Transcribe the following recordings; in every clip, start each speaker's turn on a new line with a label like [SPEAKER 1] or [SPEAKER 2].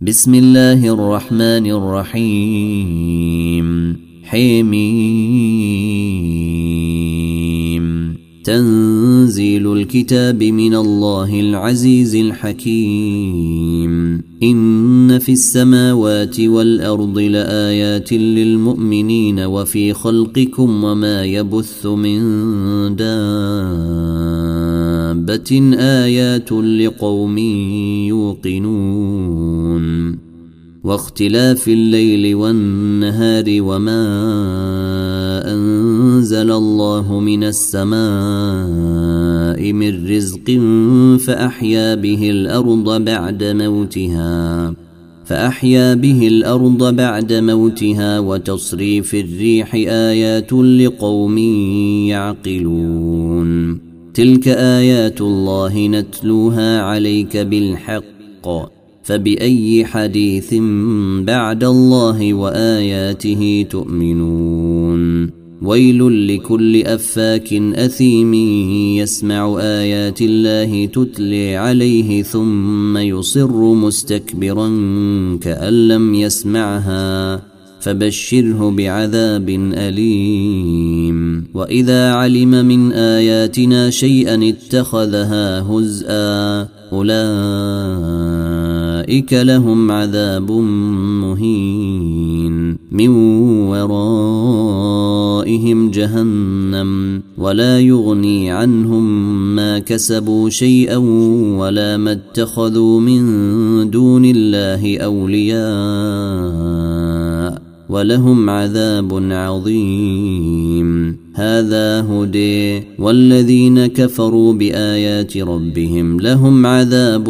[SPEAKER 1] بسم الله الرحمن الرحيم حميم تنزيل الكتاب من الله العزيز الحكيم إن في السماوات والأرض لآيات للمؤمنين وفي خلقكم وما يبث من دار دابة آيات لقوم يوقنون واختلاف الليل والنهار وما أنزل الله من السماء من رزق فأحيا به الأرض بعد موتها فأحيا به الأرض بعد موتها وتصريف الريح آيات لقوم يعقلون تلك ايات الله نتلوها عليك بالحق فباي حديث بعد الله واياته تؤمنون ويل لكل افاك اثيم يسمع ايات الله تتلي عليه ثم يصر مستكبرا كان لم يسمعها فبشره بعذاب اليم واذا علم من اياتنا شيئا اتخذها هزءا اولئك لهم عذاب مهين من ورائهم جهنم ولا يغني عنهم ما كسبوا شيئا ولا ما اتخذوا من دون الله اولياء ولهم عذاب عظيم هذا هدي والذين كفروا بايات ربهم لهم عذاب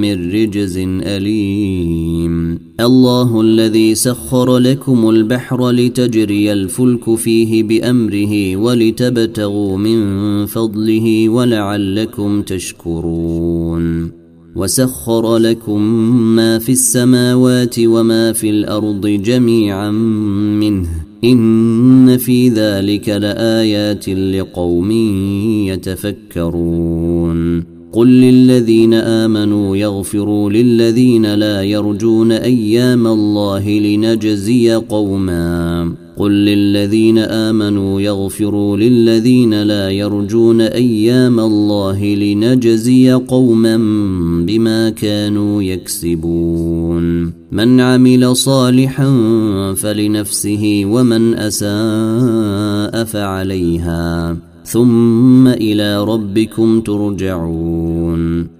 [SPEAKER 1] من رجز اليم الله الذي سخر لكم البحر لتجري الفلك فيه بامره ولتبتغوا من فضله ولعلكم تشكرون وسخر لكم ما في السماوات وما في الارض جميعا منه ان في ذلك لايات لقوم يتفكرون قل للذين امنوا يغفروا للذين لا يرجون ايام الله لنجزي قوما قل للذين امنوا يغفروا للذين لا يرجون ايام الله لنجزي قوما بما كانوا يكسبون من عمل صالحا فلنفسه ومن اساء فعليها ثم الى ربكم ترجعون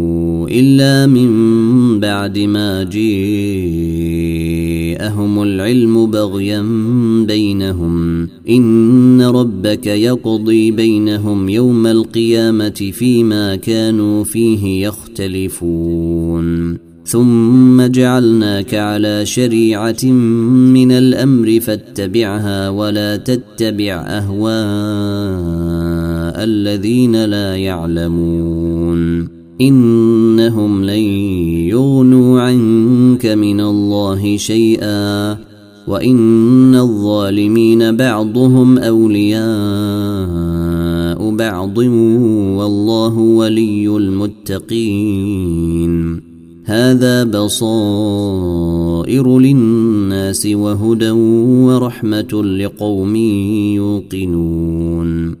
[SPEAKER 1] إلا من بعد ما جيءهم العلم بغيا بينهم إن ربك يقضي بينهم يوم القيامة فيما كانوا فيه يختلفون ثم جعلناك على شريعة من الأمر فاتبعها ولا تتبع أهواء الذين لا يعلمون إنهم لن يغنوا عنك من الله شيئا وإن الظالمين بعضهم أولياء بعض والله ولي المتقين هذا بصائر للناس وهدى ورحمة لقوم يوقنون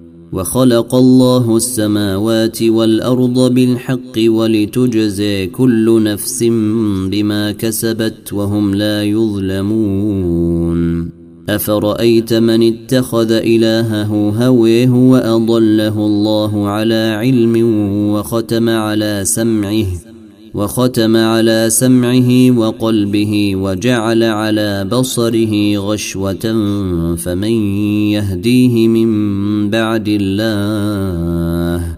[SPEAKER 1] وخلق الله السماوات والارض بالحق ولتجزي كل نفس بما كسبت وهم لا يظلمون افرايت من اتخذ الهه هويه واضله الله على علم وختم على سمعه وختم على سمعه وقلبه وجعل على بصره غشوة فمن يهديه من بعد الله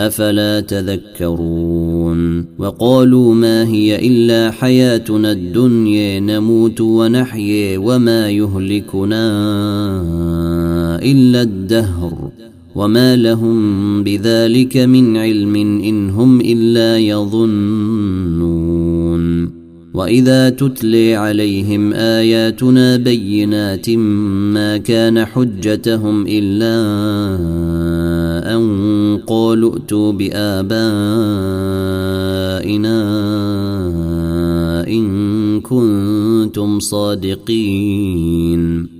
[SPEAKER 1] أفلا تذكرون وقالوا ما هي إلا حياتنا الدنيا نموت ونحيي وما يهلكنا إلا الدهر وما لهم بذلك من علم ان هم الا يظنون واذا تتلي عليهم اياتنا بينات ما كان حجتهم الا ان قالوا ائتوا بابائنا ان كنتم صادقين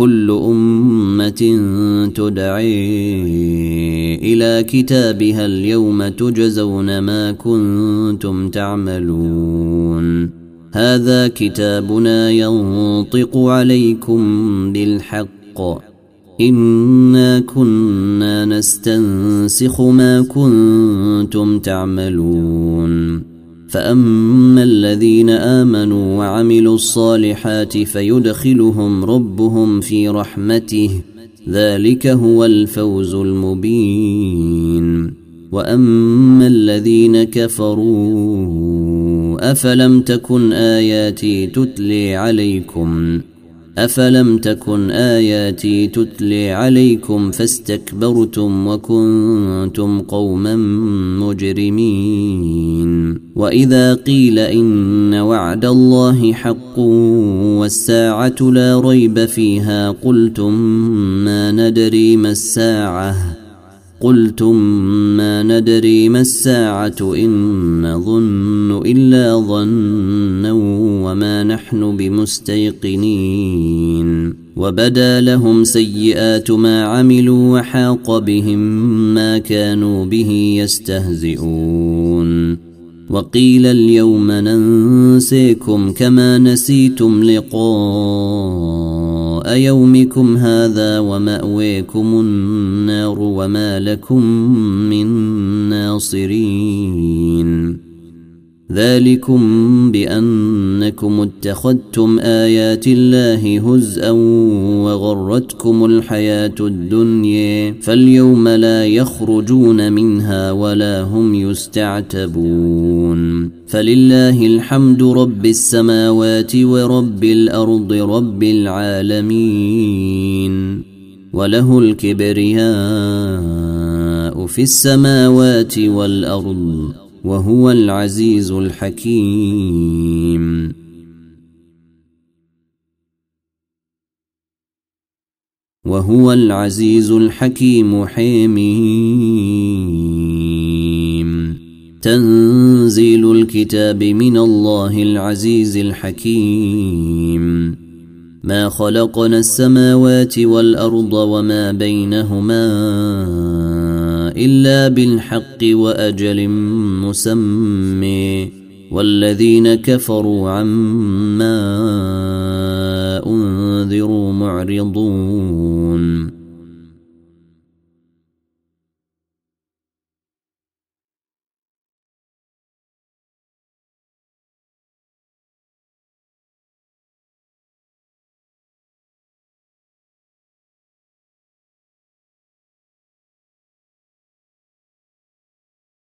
[SPEAKER 1] كل أمة تدعي إلى كتابها اليوم تجزون ما كنتم تعملون هذا كتابنا ينطق عليكم بالحق إنا كنا نستنسخ ما كنتم تعملون فاما الذين امنوا وعملوا الصالحات فيدخلهم ربهم في رحمته ذلك هو الفوز المبين واما الذين كفروا افلم تكن اياتي تتلي عليكم أفلم تكن آياتي تتلي عليكم فاستكبرتم وكنتم قوما مجرمين وإذا قيل إن وعد الله حق والساعة لا ريب فيها قلتم ما ندري ما الساعة قلتم ما ندري ما الساعة إن نظن إلا ظنا وما نحن بمستيقنين وبدا لهم سيئات ما عملوا وحاق بهم ما كانوا به يستهزئون وقيل اليوم ننسيكم كما نسيتم لقاء أيومكم هذا ومأويكم النار وما لكم من ناصرين ذلكم بانكم اتخذتم ايات الله هزءا وغرتكم الحياه الدنيا فاليوم لا يخرجون منها ولا هم يستعتبون فلله الحمد رب السماوات ورب الارض رب العالمين وله الكبرياء في السماوات والارض وهو العزيز الحكيم وهو العزيز الحكيم حميم تنزيل الكتاب من الله العزيز الحكيم ما خلقنا السماوات والارض وما بينهما إلا بالحق وأجل مسمي والذين كفروا عما أنذروا معرضون